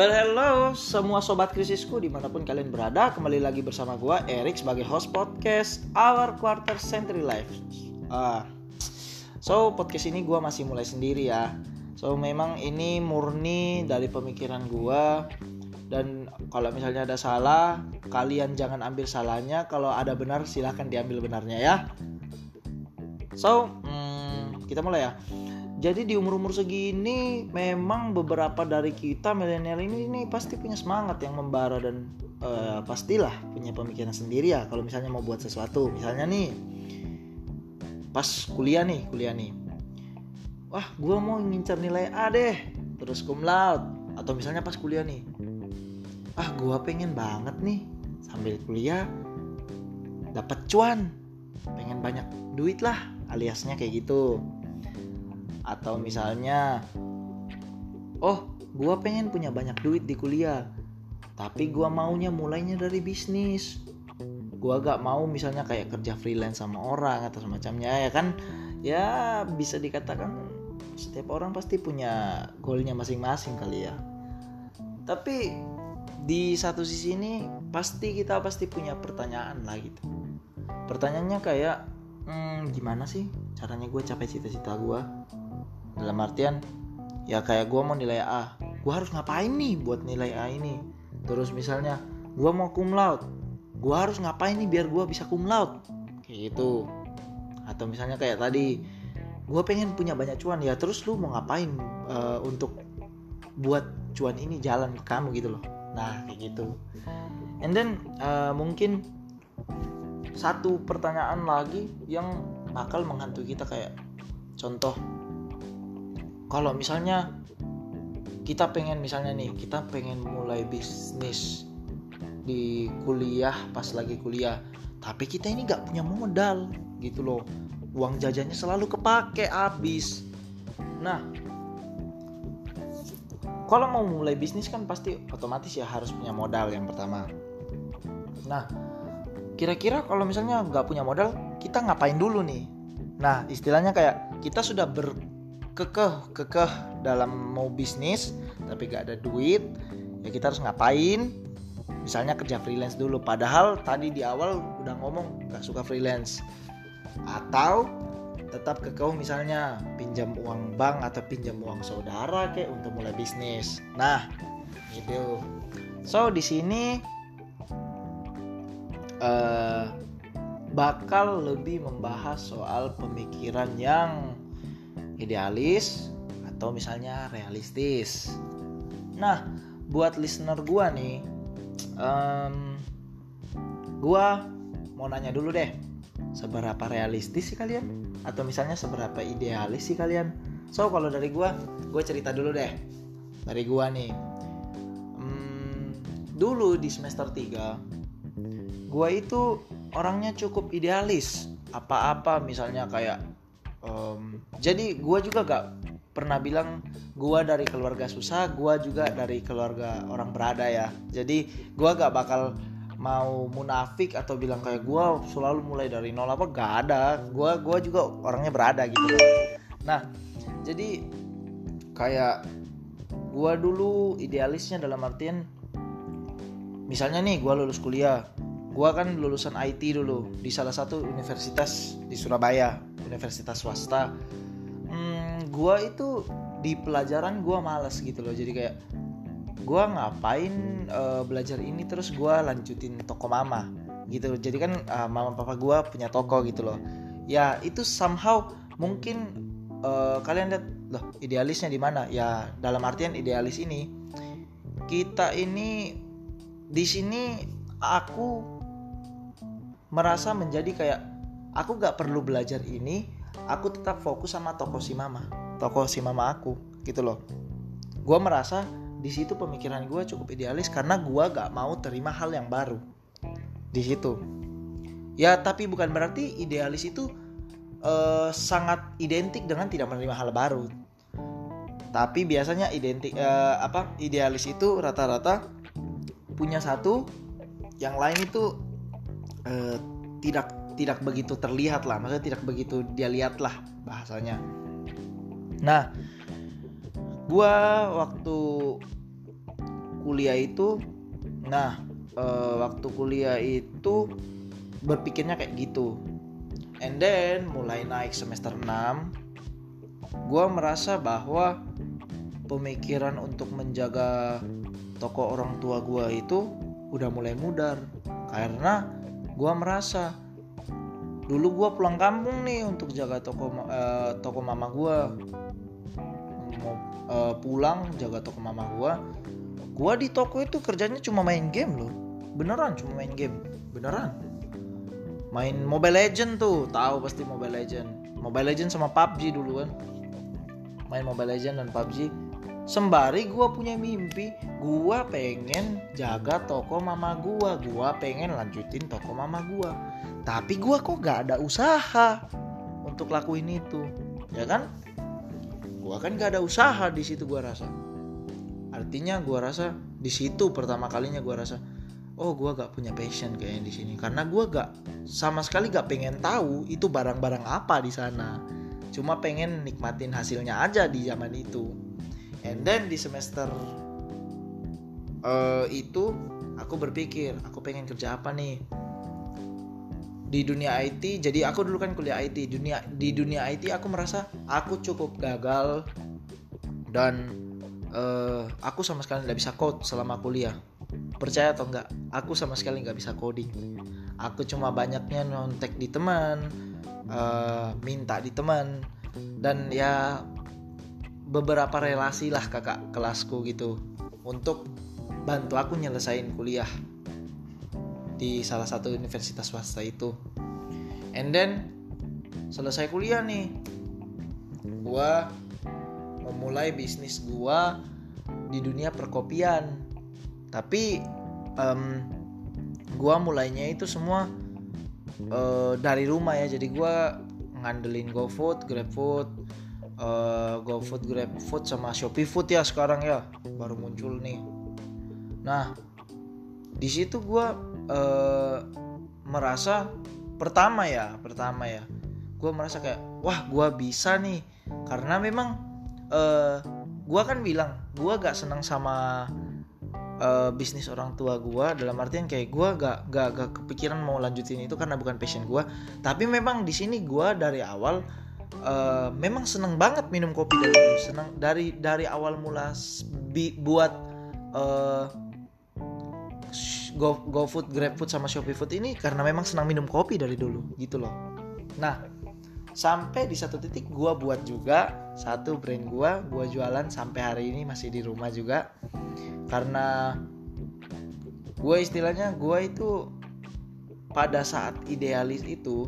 Well hello semua sobat krisisku di mana pun kalian berada Kembali lagi bersama gue Erik sebagai host podcast Our Quarter Century Life. Uh, So podcast ini gue masih mulai sendiri ya. So memang ini murni dari pemikiran gue Dan kalau misalnya ada salah Kalian jangan ambil salahnya. Kalau ada benar silahkan diambil benarnya ya. So hmm, kita mulai ya jadi di umur-umur segini memang beberapa dari kita milenial ini nih pasti punya semangat yang membara dan uh, pastilah punya pemikiran sendiri ya. Kalau misalnya mau buat sesuatu misalnya nih pas kuliah nih kuliah nih. Wah gue mau ngincar nilai A deh terus cum laude. Atau misalnya pas kuliah nih. Ah gue pengen banget nih sambil kuliah dapat cuan. Pengen banyak duit lah aliasnya kayak gitu atau misalnya oh gue pengen punya banyak duit di kuliah tapi gue maunya mulainya dari bisnis. Gue gak mau misalnya kayak kerja freelance sama orang atau semacamnya ya kan? Ya bisa dikatakan setiap orang pasti punya goalnya masing-masing kali ya. Tapi di satu sisi ini pasti kita pasti punya pertanyaan lah gitu. Pertanyaannya kayak hmm, gimana sih caranya gue capai cita-cita gue dalam artian ya kayak gue mau nilai A. Gue harus ngapain nih buat nilai A ini? Terus misalnya gue mau cum laude. Gue harus ngapain nih biar gue bisa cum laude? Kayak gitu. Atau misalnya kayak tadi gue pengen punya banyak cuan. Ya terus lu mau ngapain uh, untuk buat cuan ini jalan ke kamu gitu loh. Nah kayak gitu. And then uh, mungkin satu pertanyaan lagi yang bakal menghantui kita kayak contoh kalau misalnya kita pengen misalnya nih kita pengen mulai bisnis di kuliah pas lagi kuliah tapi kita ini nggak punya modal gitu loh. Uang jajannya selalu kepake habis. Nah kalau mau mulai bisnis kan pasti otomatis ya harus punya modal yang pertama. Nah kira-kira kalau misalnya nggak punya modal kita ngapain dulu nih? Nah istilahnya kayak kita sudah ber kekeh kekeh dalam mau bisnis tapi gak ada duit ya kita harus ngapain? Misalnya kerja freelance dulu. Padahal tadi di awal udah ngomong gak suka freelance. Atau tetap kekeh misalnya pinjam uang bank atau pinjam uang saudara kayak untuk mulai bisnis. Nah gitu. So di sini uh, bakal lebih membahas soal pemikiran yang idealis atau misalnya realistis. Nah, buat listener gua nih, um, gua mau nanya dulu deh, seberapa realistis sih kalian? Atau misalnya seberapa idealis sih kalian? So kalau dari gua, gue cerita dulu deh. Dari gua nih, um, dulu di semester 3 gua itu orangnya cukup idealis. Apa-apa misalnya kayak um, jadi gue juga gak pernah bilang gue dari keluarga susah gue juga dari keluarga orang berada ya. Jadi gue gak bakal mau munafik atau bilang kayak gue selalu mulai dari nol apa gak ada. Gue gua juga orangnya berada gitu. Nah jadi kayak gue dulu idealisnya dalam artian misalnya nih gue lulus kuliah gue kan lulusan IT dulu di salah satu universitas di Surabaya universitas swasta hmm, gue itu di pelajaran gue males gitu loh. Jadi kayak gue ngapain uh, belajar ini terus gue lanjutin toko mama gitu. Jadi kan uh, mama papa gue punya toko gitu loh. Ya itu somehow mungkin uh, kalian lihat loh idealisnya di mana? Ya dalam artian idealis ini kita ini di sini aku merasa menjadi kayak aku gak perlu belajar ini aku tetap fokus sama toko si mama toko si mama aku gitu loh. Gue merasa di situ pemikiran gue cukup idealis karena gue gak mau terima hal yang baru. Di situ. Ya tapi bukan berarti idealis itu uh, sangat identik dengan tidak menerima hal baru. Tapi biasanya identik uh, apa idealis itu rata-rata punya satu yang lain itu uh, tidak tidak begitu terlihat lah maksudnya tidak begitu dia lihat lah bahasanya. Nah gua waktu kuliah itu nah uh, waktu kuliah itu berpikirnya kayak gitu. And then mulai naik semester 6 gue merasa bahwa pemikiran untuk menjaga toko orang tua gue itu udah mulai mudar. Karena gue merasa dulu gue pulang kampung nih untuk jaga toko uh, toko mama gue mau uh, pulang jaga toko mama gue gue di toko itu kerjanya cuma main game loh. Beneran cuma main game. Beneran. Main Mobile Legend tuh. Tahu pasti Mobile Legend. Mobile Legend sama PUBG dulu kan. Main Mobile Legend dan PUBG sembari gue punya mimpi gue pengen jaga toko mama gue gue pengen lanjutin toko mama gue tapi gue kok gak ada usaha untuk lakuin itu ya kan? Gue kan gak ada usaha di situ gue rasa. Artinya gue rasa di situ pertama kalinya gue rasa oh gue gak punya passion kayaknya di sini. Karena gue gak sama sekali gak pengen tahu itu barang-barang apa di sana. Cuma pengen nikmatin hasilnya aja di zaman itu and then di semester uh, itu aku berpikir aku pengen kerja apa nih? Di dunia IT jadi aku dulu kan kuliah IT dunia di dunia IT aku merasa aku cukup gagal. Dan uh, aku sama sekali nggak bisa code selama kuliah. Percaya atau enggak aku sama sekali nggak bisa coding. Aku cuma banyaknya nontek di teman uh, minta di teman. Dan ya beberapa relasi lah kakak kelasku gitu untuk bantu aku nyelesain kuliah di salah satu universitas swasta itu. And then selesai kuliah nih gua memulai bisnis gua di dunia perkopian. Tapi um, gue mulainya itu semua uh, dari rumah ya. Jadi gue ngandelin GoFood, GrabFood, uh, GoFood, GrabFood sama Shopee Food ya sekarang ya. Baru muncul nih. Nah di situ gue uh, merasa pertama ya pertama ya. Gue merasa kayak wah gue bisa nih. Karena memang uh, gue kan bilang gue gak senang sama uh, bisnis orang tua gue dalam artian kayak gue gak, gak gak kepikiran mau lanjutin itu karena bukan passion gue tapi memang di sini gue dari awal uh, memang seneng banget minum kopi dari dulu. Seneng dari dari awal mula bi, buat uh, go go food grab food sama shopee food ini karena memang senang minum kopi dari dulu gitu loh. Nah sampai di satu titik gue buat juga satu brand gue gue jualan sampai hari ini masih di rumah juga. Karena gue istilahnya gue itu pada saat idealis itu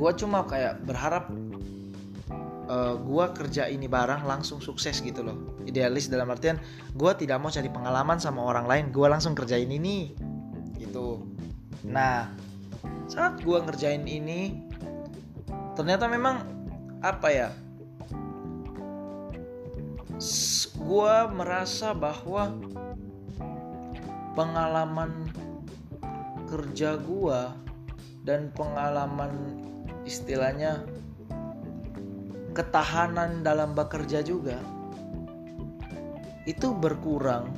gue cuma kayak berharap uh, eh, gue kerja ini barang langsung sukses gitu loh. Idealis dalam artian gue tidak mau cari pengalaman sama orang lain gue langsung kerjain ini gitu. Nah saat gue ngerjain ini ternyata memang apa ya gue merasa bahwa pengalaman kerja gue dan pengalaman istilahnya ketahanan dalam bekerja juga itu berkurang.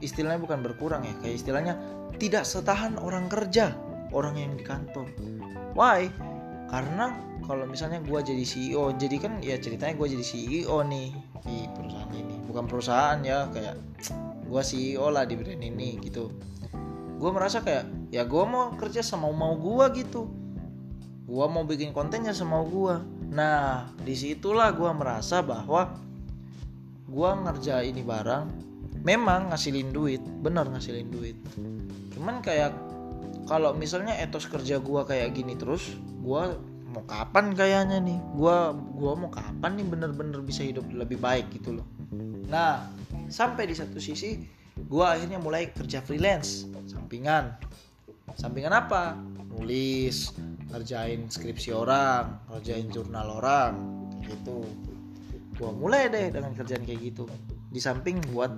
Istilahnya bukan berkurang ya kayak istilahnya tidak setahan orang kerja orang yang di kantor. Why? Karena kalau misalnya gue jadi CEO jadi kan ya ceritanya gue jadi CEO nih di perusahaan ini. Bukan perusahaan ya kayak gue CEO lah di brand ini gitu. Gue merasa kayak ya gue mau kerja sama mau gue gitu gue mau bikin kontennya sama gue nah di situlah gue merasa bahwa gue ngerjain ini barang memang ngasilin duit bener ngasilin duit. Cuman kayak kalau misalnya etos kerja gue kayak gini terus gue mau kapan kayaknya nih? Gua gua mau kapan nih bener-bener bisa hidup lebih baik gitu loh. Nah sampai di satu sisi gua akhirnya mulai kerja freelance sampingan. Sampingan apa? Nulis ngerjain skripsi orang ngerjain jurnal orang gitu. Gua mulai deh dengan kerjaan kayak gitu. Di samping buat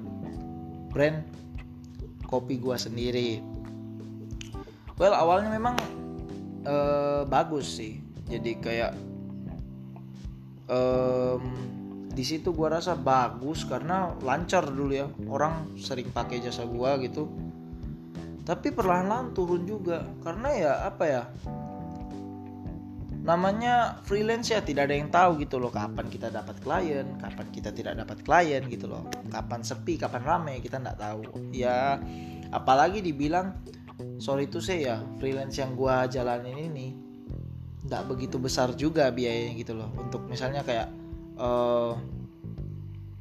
brand kopi gua sendiri. Well awalnya memang uh, bagus sih. Jadi kayak um, di situ gua rasa bagus karena lancar dulu ya. Orang sering pakai jasa gua gitu. Tapi perlahan-lahan turun juga. Karena ya apa ya namanya freelance ya tidak ada yang tahu gitu loh kapan kita dapat klien kapan kita tidak dapat klien gitu loh. Kapan sepi kapan rame kita nggak tahu. Ya apalagi dibilang sorry itu saya ya freelance yang gua jalanin ini nggak begitu besar juga biayanya gitu loh. Untuk misalnya kayak uh,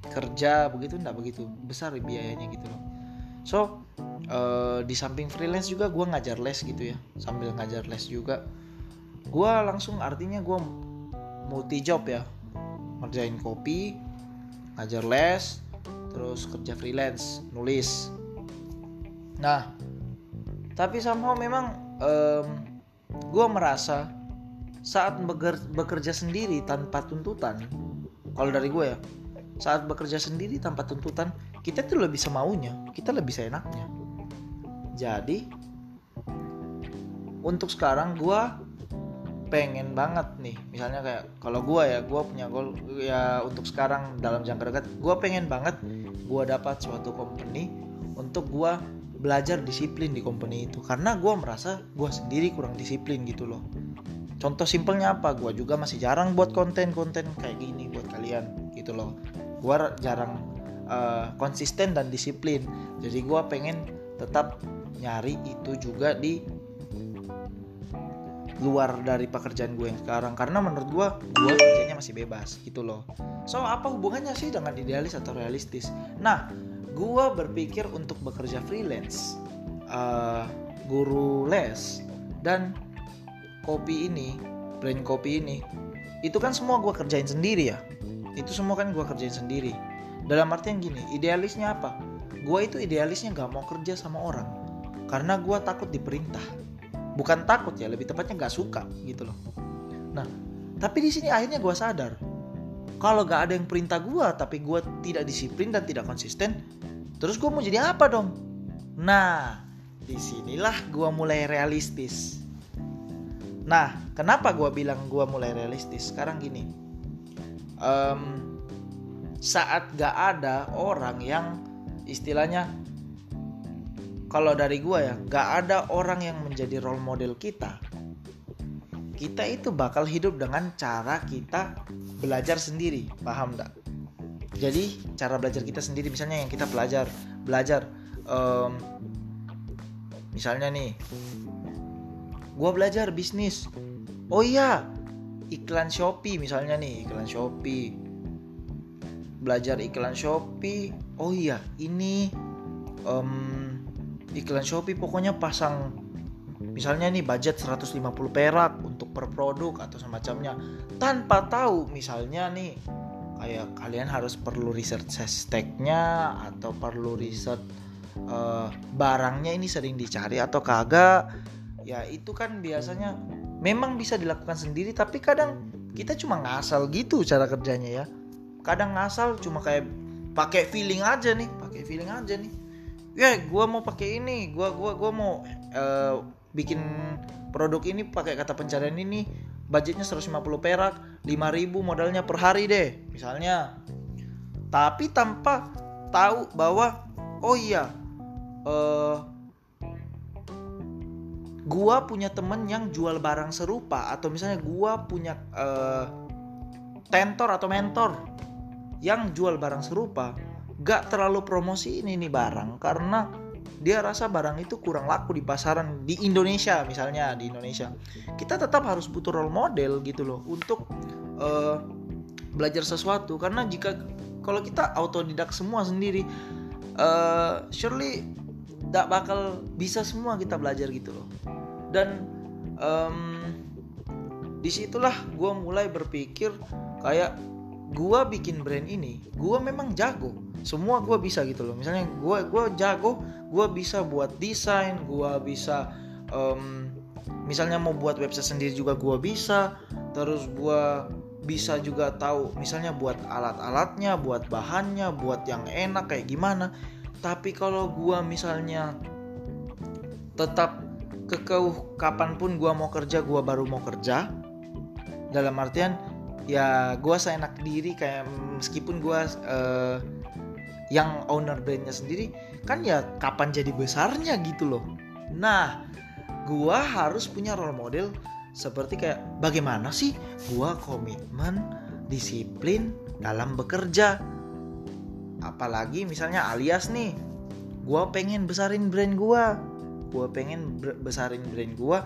kerja begitu nggak begitu besar biayanya gitu loh. So uh, di samping freelance juga gua ngajar les gitu ya sambil ngajar les juga gue langsung artinya gue multi job ya. Ngerjain kopi ngajar les terus kerja freelance nulis. Nah tapi somehow memang um, gue merasa saat bekerja sendiri tanpa tuntutan kalau dari gue ya saat bekerja sendiri tanpa tuntutan kita tuh lebih semaunya kita lebih seenaknya. Jadi untuk sekarang gue pengen banget nih. Misalnya kayak kalau gue ya gue punya goal ya untuk sekarang dalam jangka dekat gue pengen banget gue dapat suatu company untuk gue belajar disiplin di company itu. Karena gue merasa gue sendiri kurang disiplin gitu loh. Contoh simpelnya apa? Gue juga masih jarang buat konten-konten kayak gini buat kalian gitu loh. Gue jarang uh, konsisten dan disiplin. Jadi gue pengen tetap nyari itu juga di luar dari pekerjaan gue yang sekarang. Karena menurut gue gue kerjanya masih bebas gitu loh. So apa hubungannya sih dengan idealis atau realistis? Nah gue berpikir untuk bekerja freelance uh, guru les dan kopi ini brand kopi ini itu kan semua gue kerjain sendiri ya. Itu semua kan gue kerjain sendiri. Dalam artian gini idealisnya apa? Gue itu idealisnya gak mau kerja sama orang. Karena gue takut diperintah bukan takut ya lebih tepatnya nggak suka gitu loh. Nah tapi di sini akhirnya gue sadar kalau gak ada yang perintah gue tapi gue tidak disiplin dan tidak konsisten terus gue mau jadi apa dong? Nah di sinilah gue mulai realistis. Nah kenapa gue bilang gue mulai realistis? Sekarang gini um, saat gak ada orang yang istilahnya kalau dari gue ya gak ada orang yang menjadi role model kita. Kita itu bakal hidup dengan cara kita belajar sendiri paham gak? jadi cara belajar kita sendiri misalnya yang kita belajar belajar um, misalnya nih gue belajar bisnis. Oh iya iklan Shopee misalnya nih iklan Shopee. Belajar iklan Shopee. Oh iya ini um, iklan Shopee pokoknya pasang misalnya nih budget 150 perak untuk per produk atau semacamnya. Tanpa tahu misalnya nih kayak kalian harus perlu research hashtagnya atau perlu riset uh, barangnya ini sering dicari atau kagak ya itu kan biasanya memang bisa dilakukan sendiri. Tapi kadang kita cuma ngasal gitu cara kerjanya ya. Kadang ngasal cuma kayak pakai feeling aja nih pakai feeling aja nih ya gue mau pakai ini. Gue gua gua mau uh, bikin produk ini pakai kata pencarian ini. Budgetnya 150 perak 5000 modalnya per hari deh misalnya. Tapi tanpa tahu bahwa oh iya uh, gua punya temen yang jual barang serupa atau misalnya gua punya uh, tentor atau mentor yang jual barang serupa gak terlalu promosi ini nih barang karena dia rasa barang itu kurang laku di pasaran di Indonesia misalnya di Indonesia. Kita tetap harus butuh role model gitu loh untuk uh, belajar sesuatu. Karena jika kalau kita autodidak semua sendiri uh, surely gak bakal bisa semua kita belajar gitu loh. Dan um, di situlah gue mulai berpikir kayak gue bikin brand ini gue memang jago. Semua gue bisa gitu loh. Misalnya gue gue jago gue bisa buat desain gue bisa um, misalnya mau buat website sendiri juga gue bisa. Terus gue bisa juga tahu misalnya buat alat-alatnya buat bahannya buat yang enak kayak gimana. Tapi kalau gue misalnya tetap kekeuh kapan pun gue mau kerja gue baru mau kerja. Dalam artian ya gue seenak diri kayak meskipun gue uh, yang owner brandnya sendiri kan ya kapan jadi besarnya gitu loh. Nah gue harus punya role model seperti kayak bagaimana sih gue komitmen disiplin dalam bekerja? Apalagi misalnya alias nih gue pengen besarin brand gue gue pengen besarin brand gue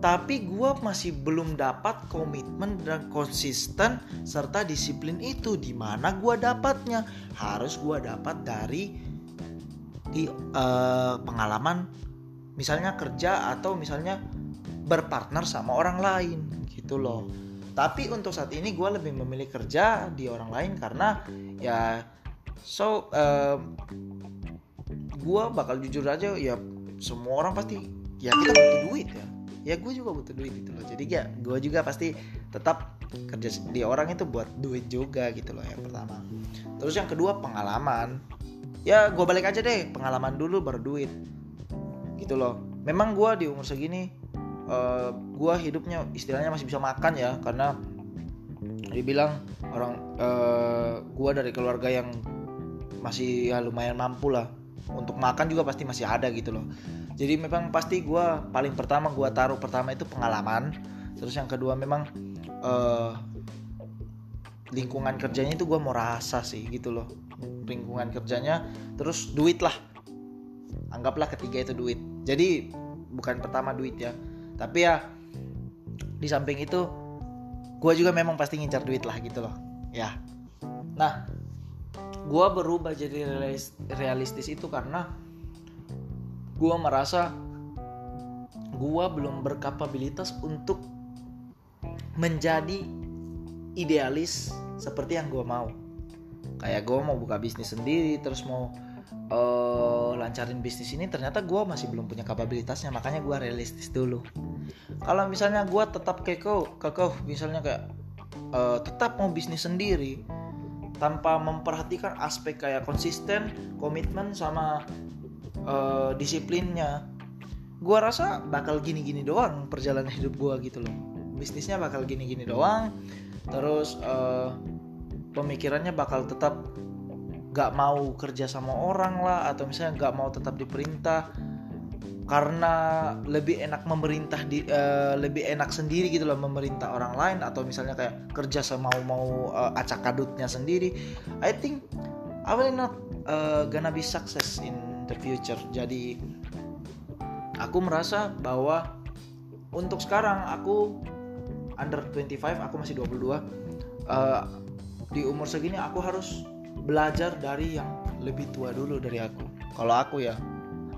tapi gue masih belum dapat komitmen dan konsisten serta disiplin itu. Di mana gue dapatnya? Harus gue dapat dari di uh, pengalaman. Misalnya kerja atau misalnya berpartner sama orang lain gitu loh. Tapi untuk saat ini gue lebih memilih kerja di orang lain karena ya so uh, gue bakal jujur aja ya semua orang pasti ya kita butuh duit ya ya gue juga butuh duit gitu loh. Jadi ya gue juga pasti tetap kerja di orang itu buat duit juga gitu loh yang pertama. Terus yang kedua pengalaman. Ya gue balik aja deh pengalaman dulu baru duit. Gitu loh. Memang gue di umur segini uh, eh, gue hidupnya istilahnya masih bisa makan ya karena dibilang orang uh, eh, gue dari keluarga yang masih ya lumayan mampu lah. Untuk makan juga pasti masih ada gitu loh jadi memang pasti gue paling pertama gue taruh pertama itu pengalaman. Terus yang kedua memang uh, lingkungan kerjanya itu gue mau rasa sih gitu loh. Lingkungan kerjanya terus duit lah. Anggaplah ketiga itu duit. Jadi bukan pertama duit ya. Tapi ya di samping itu gue juga memang pasti ngincar duit lah gitu loh. Ya. Nah gue berubah jadi realistis itu karena gue merasa gue belum berkapabilitas untuk menjadi idealis seperti yang gue mau. Kayak gue mau buka bisnis sendiri terus mau uh, lancarin bisnis ini ternyata gue masih belum punya kapabilitasnya. Makanya gue realistis dulu. Kalau misalnya gue tetap keko keko misalnya kayak uh, tetap mau bisnis sendiri tanpa memperhatikan aspek kayak konsisten komitmen sama uh, disiplinnya. Gue rasa bakal gini-gini doang perjalanan hidup gue gitu loh. Bisnisnya bakal gini-gini doang. Terus uh, pemikirannya bakal tetap gak mau kerja sama orang lah atau misalnya gak mau tetap diperintah. Karena lebih enak memerintah di uh, lebih enak sendiri gitu loh memerintah orang lain atau misalnya kayak kerja sama mau uh, acak kadutnya sendiri. I think I will not uh, gonna be success in the future. Jadi aku merasa bahwa untuk sekarang aku under 25 aku masih 22 uh, eh, di umur segini aku harus belajar dari yang lebih tua dulu dari aku. Kalau aku ya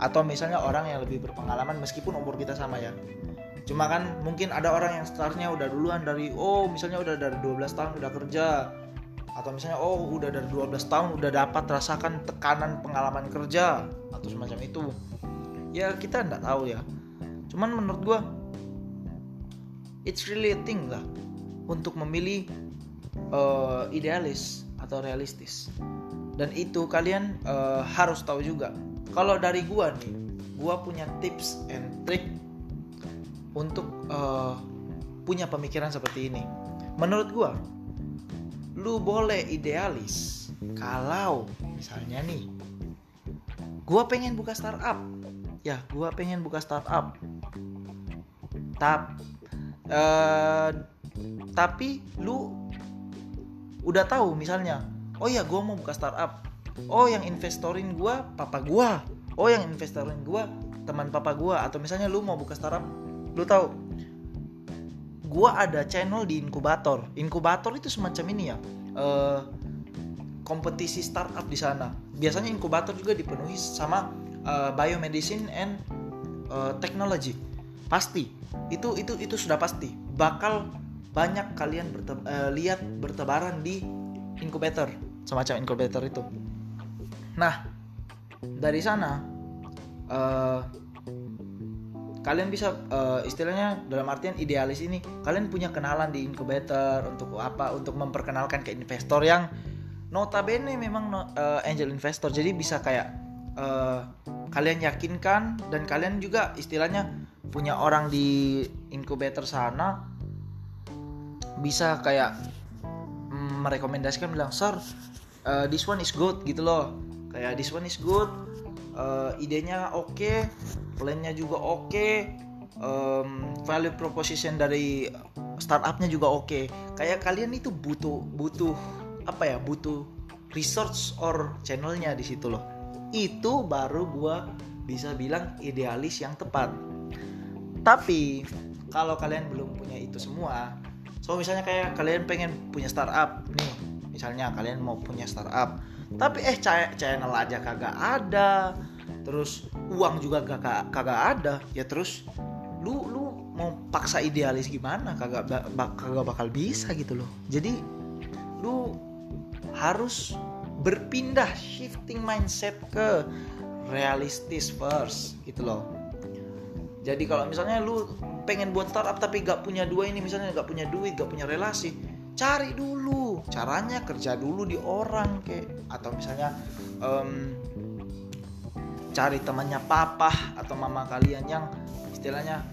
atau misalnya orang yang lebih berpengalaman meskipun umur kita sama ya. Cuma kan mungkin ada orang yang startnya udah duluan dari oh misalnya udah dari 12 tahun udah kerja atau misalnya oh udah dari 12 tahun udah dapat rasakan tekanan pengalaman kerja atau semacam itu. Ya kita nggak tahu ya. Cuman menurut gue it's really a thing lah untuk memilih uh, idealis atau realistis. Dan itu kalian uh, harus tahu juga. Kalau dari gue nih gue punya tips and trick untuk uh, punya pemikiran seperti ini. Menurut gue lu boleh idealis kalau misalnya nih gue pengen buka startup. Ya gue pengen buka startup. Tap uh, tapi lu udah tahu misalnya oh ya gue mau buka startup. Oh yang investorin gue papa gue oh yang investorin gue teman papa gue atau misalnya lu mau buka startup lu tahu gua ada channel di inkubator. Inkubator itu semacam ini ya. Uh, kompetisi startup di sana. Biasanya inkubator juga dipenuhi sama uh, biomedicine and uh, technology. Pasti. Itu itu itu sudah pasti. Bakal banyak kalian berte uh, lihat bertebaran di inkubator, semacam inkubator itu. Nah, dari sana uh, kalian bisa uh, istilahnya dalam artian idealis ini kalian punya kenalan di incubator untuk apa untuk memperkenalkan ke investor yang notabene memang uh, angel investor. Jadi bisa kayak uh, kalian yakinkan dan kalian juga istilahnya punya orang di incubator sana bisa kayak merekomendasikan bilang sir uh, this one is good gitu loh. Kayak this one is good uh, idenya oke. okay, plannya juga oke. Okay, um, value proposition dari startupnya juga oke. Okay. kayak kalian itu butuh butuh apa ya? Butuh research or channelnya di situ loh. Itu baru gua bisa bilang idealis yang tepat. Tapi kalau kalian belum punya itu semua so misalnya kayak kalian pengen punya startup nih misalnya kalian mau punya startup tapi eh channel aja kagak ada terus uang juga kagak kagak ada. Ya terus lu lu mau paksa idealis gimana? Kagak kagak bakal bisa gitu loh. Jadi lu harus berpindah shifting mindset ke realistis first gitu loh. Jadi kalau misalnya lu pengen buat startup tapi gak punya dua ini misalnya gak punya duit gak punya relasi cari dulu. Caranya kerja dulu di orang kayak atau misalnya um, cari temannya papa atau mama kalian yang istilahnya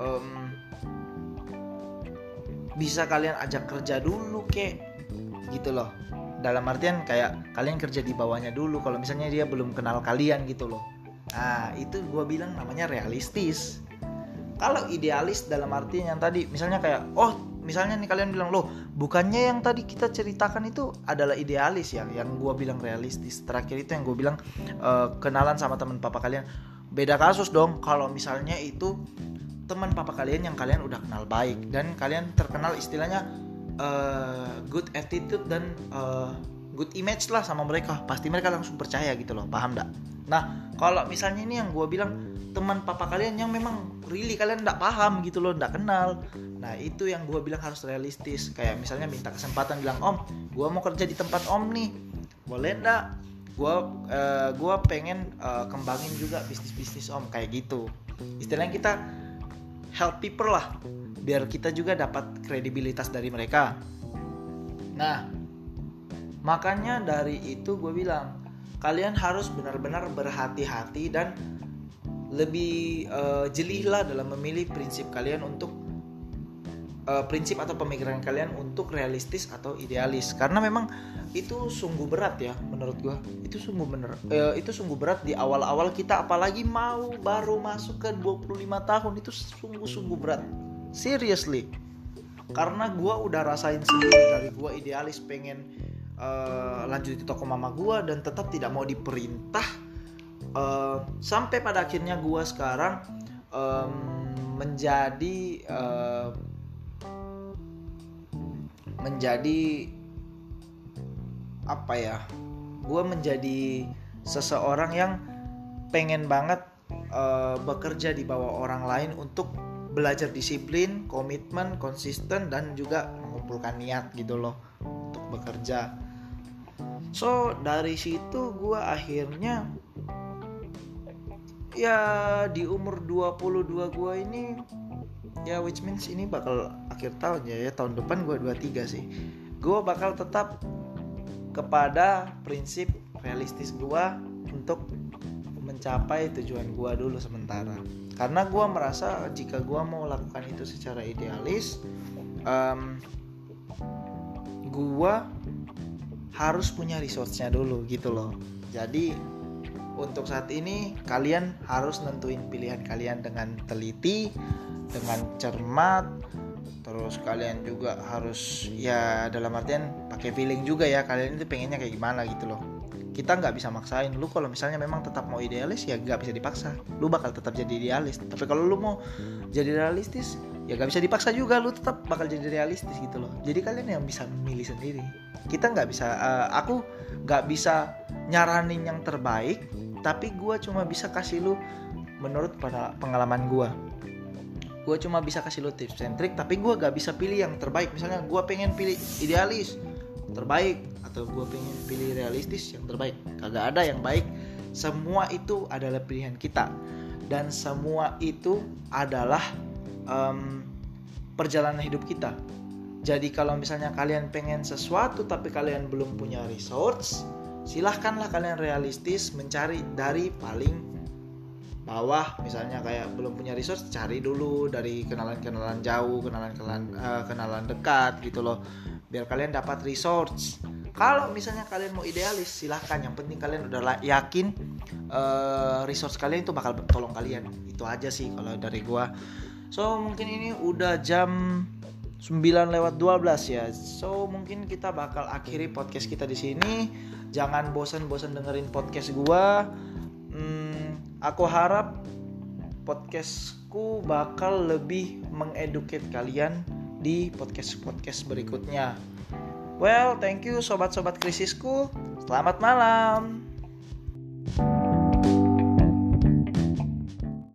um, bisa kalian ajak kerja dulu kek. Gitu loh. Dalam artian kayak kalian kerja di bawahnya dulu kalau misalnya dia belum kenal kalian gitu loh. Nah itu gue bilang namanya realistis. Kalau idealis dalam artian yang tadi misalnya kayak oh misalnya nih kalian bilang loh bukannya yang tadi kita ceritakan itu adalah idealis ya? Yang gue bilang realistis. Terakhir itu yang gue bilang uh, kenalan sama teman papa kalian. Beda kasus dong. Kalau misalnya itu teman papa kalian yang kalian udah kenal baik dan kalian terkenal istilahnya uh, good attitude dan uh, good image lah sama mereka. Pasti mereka langsung percaya gitu loh. Paham gak? nah kalau misalnya ini yang gue bilang teman papa kalian yang memang really kalian tidak paham gitu loh tidak kenal. Nah itu yang gue bilang harus realistis. Kayak misalnya minta kesempatan bilang om gue mau kerja di tempat om nih. Boleh ndak? Gue uh, gue pengen uh, kembangin juga bisnis bisnis om kayak gitu. Istilahnya kita help people lah biar kita juga dapat kredibilitas dari mereka. Nah makanya dari itu gue bilang kalian harus benar-benar berhati-hati dan lebih uh, lah dalam memilih prinsip kalian untuk uh, prinsip atau pemikiran kalian untuk realistis atau idealis. Karena memang itu sungguh berat ya menurut gua. Itu sungguh bener uh, itu sungguh berat di awal-awal kita apalagi mau baru masuk ke 25 tahun itu sungguh-sungguh berat. Seriously. Karena gua udah rasain sendiri dari gua idealis pengen uh, lanjut di toko mama gua dan tetap tidak mau diperintah sampai pada akhirnya gue sekarang um, menjadi uh, menjadi apa ya gue menjadi seseorang yang pengen banget uh, bekerja di bawah orang lain untuk belajar disiplin, komitmen, konsisten dan juga mengumpulkan niat gitu loh untuk bekerja. So dari situ gue akhirnya ya di umur 22 gue ini ya which means ini bakal akhir tahun ya, ya tahun depan gue 23 sih. Gue bakal tetap kepada prinsip realistis gue untuk mencapai tujuan gue dulu sementara. Karena gue merasa jika gue mau lakukan itu secara idealis um, gue harus punya resource-nya dulu gitu loh. Jadi untuk saat ini kalian harus nentuin pilihan kalian dengan teliti, dengan cermat, terus kalian juga harus ya dalam artian pakai feeling juga ya kalian itu pengennya kayak gimana gitu loh. Kita nggak bisa maksain. Lu kalau misalnya memang tetap mau idealis ya nggak bisa dipaksa. Lu bakal tetap jadi idealis. Tapi kalau lu mau jadi realistis ya nggak bisa dipaksa juga. Lu tetap bakal jadi realistis gitu loh. Jadi kalian yang bisa memilih sendiri. Kita nggak bisa uh, aku nggak bisa nyaranin yang terbaik tapi gue cuma bisa kasih lu menurut pengalaman gue gue cuma bisa kasih lu tips and trick tapi gue gak bisa pilih yang terbaik. Misalnya gue pengen pilih idealis terbaik atau gue pengen pilih realistis yang terbaik. Kagak ada yang baik. Semua itu adalah pilihan kita. Dan semua itu adalah um, perjalanan hidup kita. Jadi kalau misalnya kalian pengen sesuatu tapi kalian belum punya resource silahkanlah kalian realistis mencari dari paling bawah. Misalnya kayak belum punya resource cari dulu dari kenalan-kenalan jauh kenalan-kenalan uh, kenalan dekat gitu loh. Biar kalian dapat resource. Kalau misalnya kalian mau idealis silahkan. Yang penting kalian udah yakin uh, resource kalian itu bakal tolong kalian. Itu aja sih kalau dari gua. So mungkin ini udah jam 9 lewat 12 ya. So mungkin kita bakal akhiri podcast kita di sini jangan bosan-bosan dengerin podcast gua hmm, aku harap podcastku bakal lebih mengeduket kalian di podcast-podcast berikutnya. Well, thank you sobat-sobat krisisku. Selamat malam.